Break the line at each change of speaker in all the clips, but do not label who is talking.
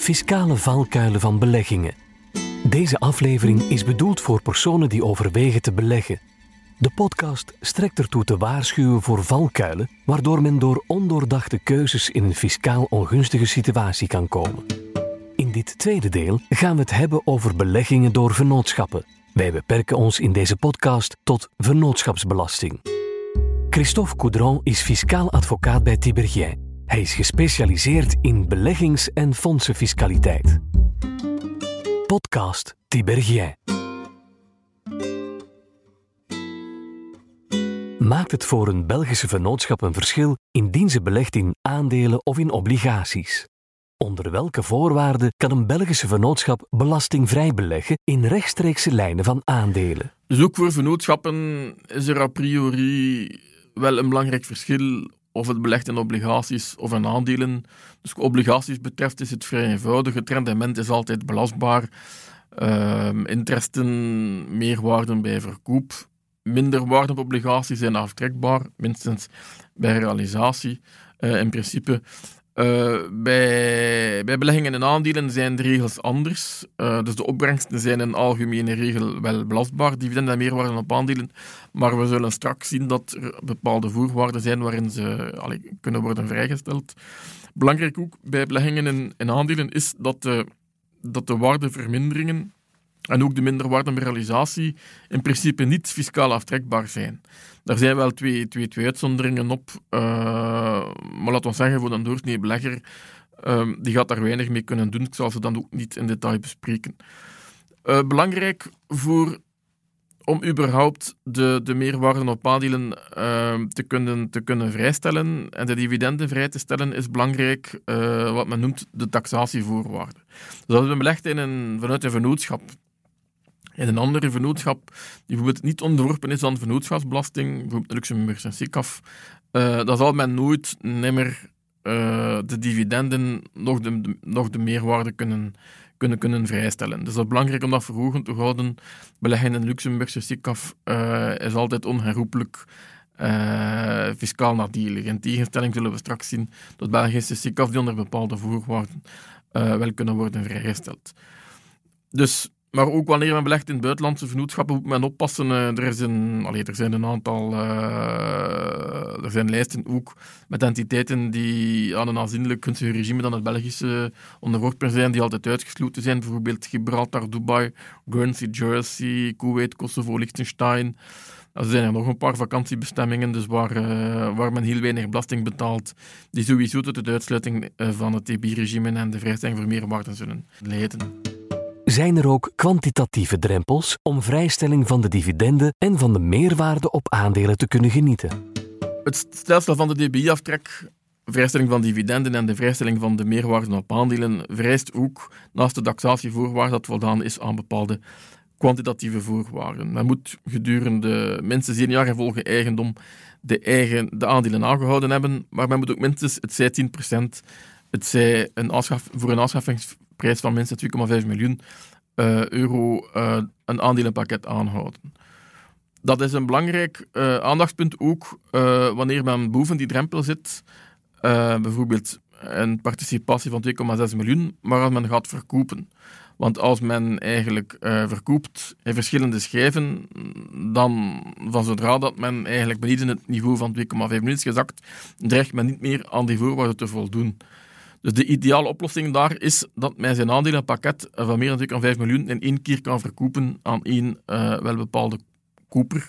Fiscale valkuilen van beleggingen. Deze aflevering is bedoeld voor personen die overwegen te beleggen. De podcast strekt ertoe te waarschuwen voor valkuilen, waardoor men door ondoordachte keuzes in een fiscaal ongunstige situatie kan komen. In dit tweede deel gaan we het hebben over beleggingen door vennootschappen. Wij beperken ons in deze podcast tot vennootschapsbelasting. Christophe Coudron is fiscaal advocaat bij Tibergien. Hij is gespecialiseerd in beleggings- en fondsenfiscaliteit. Podcast Tibergien. Maakt het voor een Belgische vennootschap een verschil indien ze belegt in aandelen of in obligaties? Onder welke voorwaarden kan een Belgische vennootschap belastingvrij beleggen in rechtstreekse lijnen van aandelen?
Ook voor vennootschappen is er a priori wel een belangrijk verschil of het belegt in obligaties of in aandelen. Dus wat obligaties betreft is het vrij eenvoudig. Het rendement is altijd belastbaar. Uh, interesten, meerwaarden bij verkoop. Minder waarde op obligaties zijn aftrekbaar, minstens bij realisatie. Uh, in principe uh, bij, bij beleggingen en aandelen zijn de regels anders. Uh, dus de opbrengsten zijn in algemene regel wel belastbaar, dividenden en meerwaarden op aandelen. Maar we zullen straks zien dat er bepaalde voorwaarden zijn waarin ze kunnen worden vrijgesteld. Belangrijk ook bij beleggingen en, en aandelen is dat de, dat de waardeverminderingen en ook de minderwaarderealisatie in principe niet fiscaal aftrekbaar zijn. Daar zijn wel twee, twee, twee uitzonderingen op, uh, maar laten we zeggen, voor een doorsnee belegger, uh, die gaat daar weinig mee kunnen doen. Ik zal ze dan ook niet in detail bespreken. Uh, belangrijk voor, om überhaupt de, de meerwaarden op aandelen te, kunnen, te kunnen vrijstellen en de dividenden vrij te stellen, is belangrijk wat men noemt de taxatievoorwaarden. Dus als we belegd in vanuit een vennootschap in een andere vennootschap, die bijvoorbeeld niet onderworpen is aan vennootschapsbelasting, bijvoorbeeld Luxemburg en SICAF, uh, dan zal men nooit nimmer uh, de dividenden nog de, nog de meerwaarde kunnen, kunnen, kunnen vrijstellen. Dus dat is belangrijk om dat voor ogen te houden. Beleggen in Luxemburgse SICAF uh, is altijd onherroepelijk fiscaal nadelig. In tegenstelling zullen we straks zien dat Belgische SICAF die onder bepaalde voorwaarden wel kunnen worden vrijgesteld. Dus maar ook wanneer men belegt in buitenlandse vennootschappen moet men oppassen. Uh, er, is een, allee, er zijn een aantal uh, er zijn lijsten ook met entiteiten die aan een aanzienlijk gunstiger regime dan het Belgische onderworpen zijn, die altijd uitgesloten zijn. Bijvoorbeeld Gibraltar, Dubai, Guernsey, Jersey, Kuwait, Kosovo, Liechtenstein. Er zijn er nog een paar vakantiebestemmingen, dus waar, uh, waar men heel weinig belasting betaalt, die sowieso tot de uitsluiting van het TB-regime en de vrijstelling voor meerwaarde zullen leiden
zijn er ook kwantitatieve drempels om vrijstelling van de dividenden en van de meerwaarde op aandelen te kunnen genieten.
Het stelsel van de DBI-aftrek, vrijstelling van dividenden en de vrijstelling van de meerwaarde op aandelen vereist ook naast de taxatievoorwaarde dat voldaan is aan bepaalde kwantitatieve voorwaarden. Men moet gedurende minstens één jaar in eigendom de, eigen, de aandelen aangehouden hebben, maar men moet ook minstens, het zij 10%, het zij een aanschaf, voor een aanschaffings prijs van minstens 2,5 miljoen uh, euro uh, een aandelenpakket aanhouden. Dat is een belangrijk uh, aandachtspunt ook wanneer men boven die drempel zit. bijvoorbeeld een participatie van 2,6 miljoen, maar als men gaat verkopen. Want als men eigenlijk uh, verkoopt in verschillende schijven, dan van zodra dat men eigenlijk beneden het niveau van 2,5 miljoen is gezakt, dreigt men niet meer aan die voorwaarden te voldoen. Dus de ideale oplossing daar is dat men zijn aandelenpakket van meer dan 2,5 miljoen in één keer kan verkopen aan één wel bepaalde koper.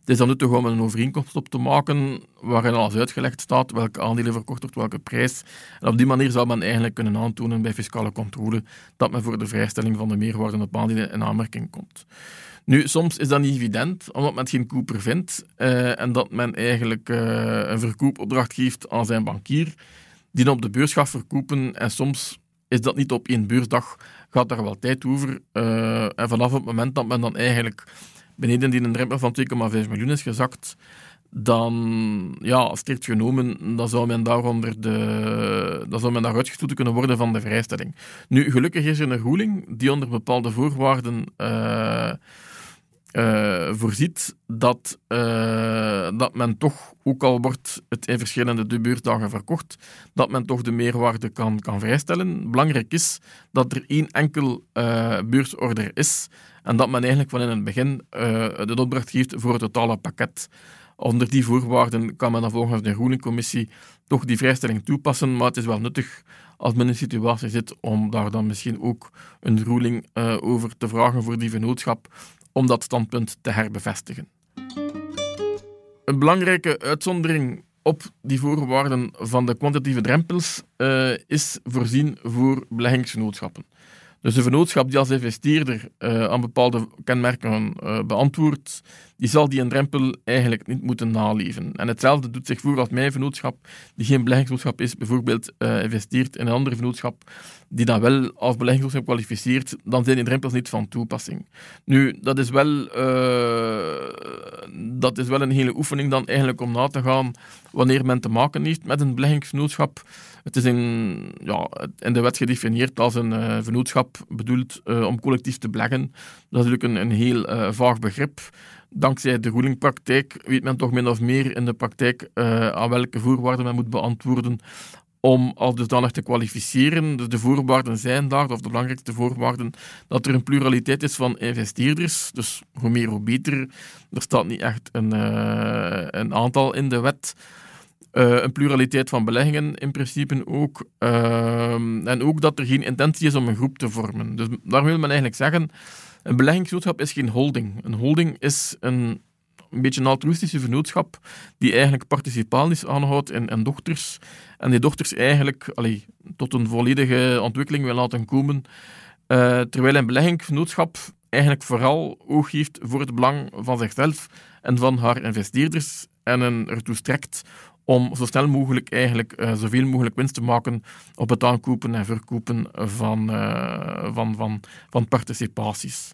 Het is dan nuttig om een overeenkomst op te maken waarin alles uitgelegd staat welke aandelen verkocht wordt, welke prijs. En op die manier zou men eigenlijk kunnen aantonen bij fiscale controle dat men voor de vrijstelling van de meerwaarde op aandelen in aanmerking komt. Nu, soms is dat niet evident, omdat men geen koper vindt uh, en dat men eigenlijk uh, een verkoopopdracht geeft aan zijn bankier die op de beurs gaat verkopen. En soms is dat niet op één beursdag, gaat daar wel tijd over. Uh, en vanaf het moment dat men dan eigenlijk beneden die een drempel van 2,5 miljoen is gezakt, dan, ja, strikt genomen, dan zou men daaronder de, dan zou men daar uitgesloten kunnen worden van de vrijstelling. Nu, gelukkig is er een ruling die onder bepaalde voorwaarden uh, voorziet dat, dat men toch, ook al wordt het in verschillende de beursdagen verkocht, dat men toch de meerwaarde kan, kan vrijstellen. Belangrijk is dat er één enkel beursorder is en dat men eigenlijk van in het begin de opdracht geeft voor het totale pakket. Onder die voorwaarden kan men dan volgens de rulingcommissie toch die vrijstelling toepassen, maar het is wel nuttig als men in een situatie zit om daar dan misschien ook een ruling uh, over te vragen voor die vennootschap, om dat standpunt te herbevestigen. Een belangrijke uitzondering op die voorwaarden van de kwantitatieve drempels uh, is voorzien voor beleggingsvennootschappen. Dus een vennootschap die als investeerder uh, aan bepaalde kenmerken uh, beantwoordt, die zal die een drempel eigenlijk niet moeten naleven. En hetzelfde doet zich voor als mijn vennootschap, die geen beleggingsvennootschap is, bijvoorbeeld uh, investeert in een andere vennootschap, die dan wel als beleggingsvennootschap kwalificeert, dan zijn die drempels niet van toepassing. Nu, dat is wel, dat is wel een hele oefening dan eigenlijk om na te gaan wanneer men te maken heeft met een beleggingsvennootschap. Het is in, ja, in de wet gedefinieerd als een uh, vennootschap bedoeld om collectief te beleggen. Dat is natuurlijk een, een heel vaag begrip. Dankzij de rulingpraktijk weet men toch min of meer in de praktijk aan welke voorwaarden men moet beantwoorden om als dusdanig te kwalificeren. Dus de voorwaarden zijn daar, of de belangrijkste voorwaarden, dat er een pluraliteit is van investeerders. Dus hoe meer, hoe beter. Er staat niet echt een, een aantal in de wet. Uh, een pluraliteit van beleggingen in principe ook. Uh, en ook dat er geen intentie is om een groep te vormen. Dus daar wil men eigenlijk zeggen, een beleggingsgenootschap is geen holding. Een holding is een, een beetje een altruïstische vernootschap die eigenlijk participaties aanhoudt in, in dochters. En die dochters eigenlijk allee, tot een volledige ontwikkeling wil laten komen. Uh, terwijl een beleggingsgenootschap eigenlijk vooral oog heeft voor het belang van zichzelf en van haar investeerders en een ertoe strekt om zo snel mogelijk eigenlijk uh, zoveel mogelijk winst te maken op het aankopen en verkopen van, uh, van, van, van participaties.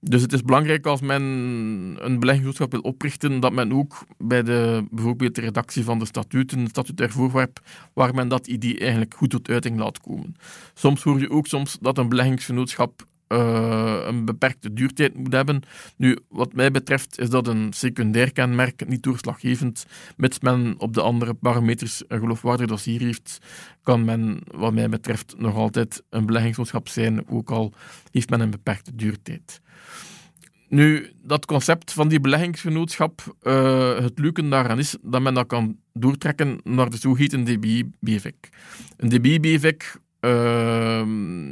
Dus het is belangrijk als men een beleggingsgenootschap wil oprichten, dat men ook bij de, bijvoorbeeld de redactie van de statuten, het statutair voorwerp, waar men dat idee eigenlijk goed tot uiting laat komen. Soms hoor je ook soms dat een beleggingsgenootschap uh, een beperkte duurtijd moet hebben. Nu, wat mij betreft is dat een secundair kenmerk, niet doorslaggevend. Mits men op de andere parameters een geloofwaardig dossier heeft, kan men, wat mij betreft, nog altijd een beleggingsgenootschap zijn, ook al heeft men een beperkte duurtijd. Nu, dat concept van die beleggingsgenootschap, uh, het leuke daaraan is dat men dat kan doortrekken naar de zogeheten DBI-BVEC. Een DBI-BVEC uh,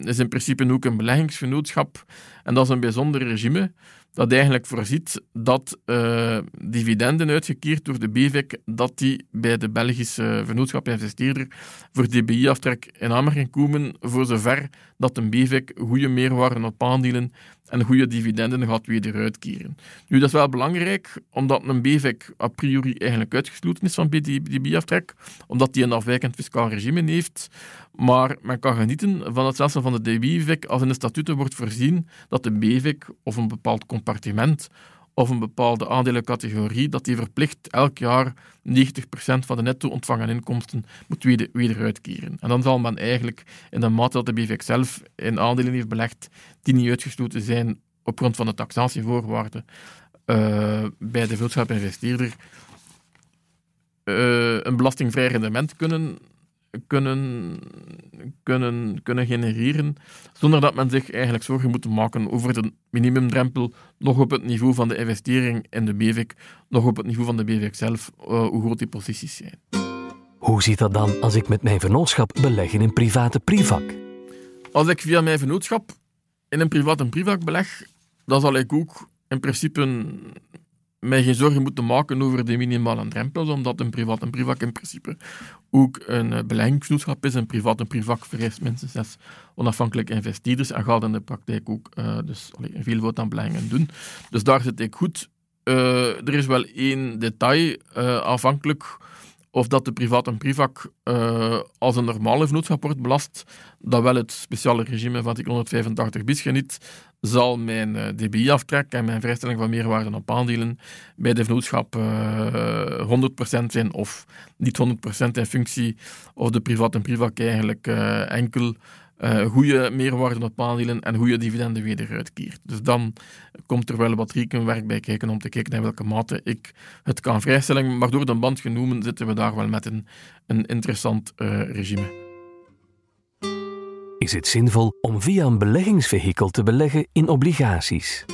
is in principe ook een beleggingsgenootschap. En dat is een bijzonder regime dat eigenlijk voorziet dat uh, dividenden uitgekeerd door de BVEC, dat die bij de Belgische vennootschap investeerder voor DBI-aftrek in aanmerking komen, voor zover dat een BVEC goede meerwaarde op aandelen en goede dividenden gaat weer uitkeren. Nu, dat is wel belangrijk, omdat een BVEC a priori eigenlijk uitgesloten is van DB-aftrek, omdat die een afwijkend fiscaal regime heeft. Maar men kan genieten van het stelsel van de DB-VEC als in de statuten wordt voorzien dat de BVEC of een bepaald compartiment of een bepaalde aandelencategorie, dat die verplicht elk jaar 90% van de netto ontvangen inkomsten moet weer uitkeren. En dan zal men eigenlijk, in de mate dat de BVX zelf in aandelen heeft belegd, die niet uitgesloten zijn op grond van de taxatievoorwaarden, uh, bij de vennootschap investeerder, uh, een belastingvrij rendement kunnen kunnen, kunnen, kunnen genereren, zonder dat men zich eigenlijk zorgen moet maken over de minimumdrempel, nog op het niveau van de investering in de BVIC, nog op het niveau van de BVIC zelf, uh, hoe groot die posities zijn.
Hoe ziet dat dan als ik met mijn vennootschap beleg in een private privak?
Als ik via mijn vennootschap in een private privak beleg, dan zal ik ook in principe mij geen zorgen moeten maken over de minimale drempels, omdat een privaat en privak in principe ook een eh, beleggingsgenootschap is. Een privaat en privak vereist minstens zes onafhankelijke investeerders en gaat in de praktijk ook uh, dus, allee, veel wat aan beleggingen doen. Dus daar zit ik goed. Uh, er is wel één detail afhankelijk of dat de privaat en privak uh, als een normale vennootschap wordt belast, dat wel het speciale regime van artikel 185 bis geniet, zal mijn uh, DBI-aftrek en mijn vrijstelling van meerwaarde op aandelen bij de vennootschap uh, eh, 100% zijn of niet 100% in functie of de privaat en privak eigenlijk enkel uh, goede meerwaarde op aandelen en goede dividenden weer eruit keert. Dus dan komt er wel wat rekenwerk bij kijken om te kijken naar welke mate ik het kan vrijstellen. Maar door de band genoemen zitten we daar wel met een, een interessant uh, regime.
Is het zinvol om via een beleggingsvehikel te beleggen in obligaties?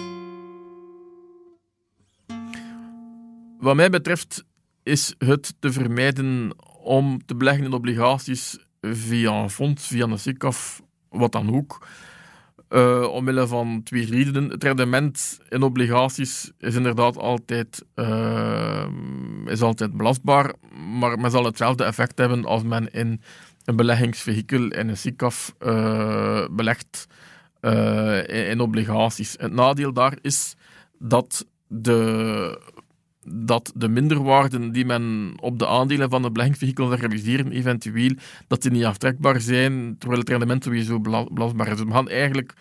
Wat mij betreft is het te vermijden om te beleggen in obligaties via een fonds, via een SICAF, wat dan ook. Uh, omwille van twee redenen. Het rendement in obligaties is inderdaad altijd, uh, is altijd belastbaar, maar men zal hetzelfde effect hebben als men in een beleggingsvehikel in een SICAF uh, belegt in obligaties. Het nadeel daar is dat de dat de minderwaarden die men op de aandelen van beleggingsvehikel zal realiseren, eventueel, dat die niet aftrekbaar zijn, terwijl het rendement sowieso belastbaar is. We gaan eigenlijk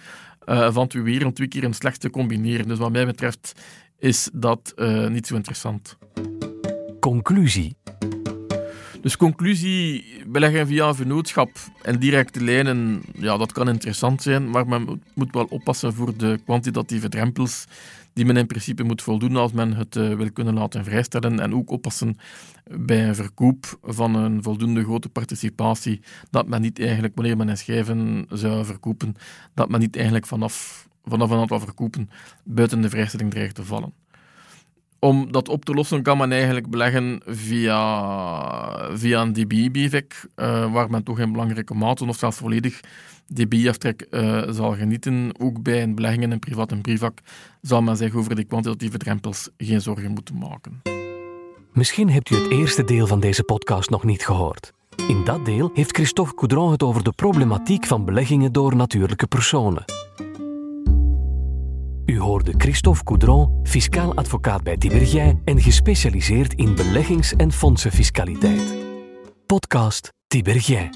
uh, van twee weer om twee keer een slechtste combineren. Dus wat mij betreft is dat uh, niet zo interessant.
Conclusie.
Dus conclusie, beleggen via een vennootschap en directe lijnen, ja, dat kan interessant zijn, maar men moet wel oppassen voor de kwantitatieve drempels die men in principe moet voldoen als men het uh, wil kunnen laten vrijstellen. En ook oppassen bij een verkoop van een voldoende grote participatie, dat men niet eigenlijk, wanneer men een schijven zou verkopen, dat men niet eigenlijk vanaf, vanaf een aantal verkopen buiten de vrijstelling dreigt te vallen. Om dat op te lossen kan men eigenlijk beleggen via, via een DBI-BVEC, uh, waar men toch in belangrijke mate of zelfs volledig DBI-aftrek eh, zal genieten. Ook bij een belegging in een privaat en privak zal men zich over die kwantitatieve drempels geen zorgen moeten maken.
Misschien hebt u het eerste deel van deze podcast nog niet gehoord. In dat deel heeft Christophe Coudron het over de problematiek van beleggingen door natuurlijke personen. U hoorde Christophe Coudron, fiscaal advocaat bij Tibergij en gespecialiseerd in beleggings- en fondsenfiscaliteit. Podcast Tibergij.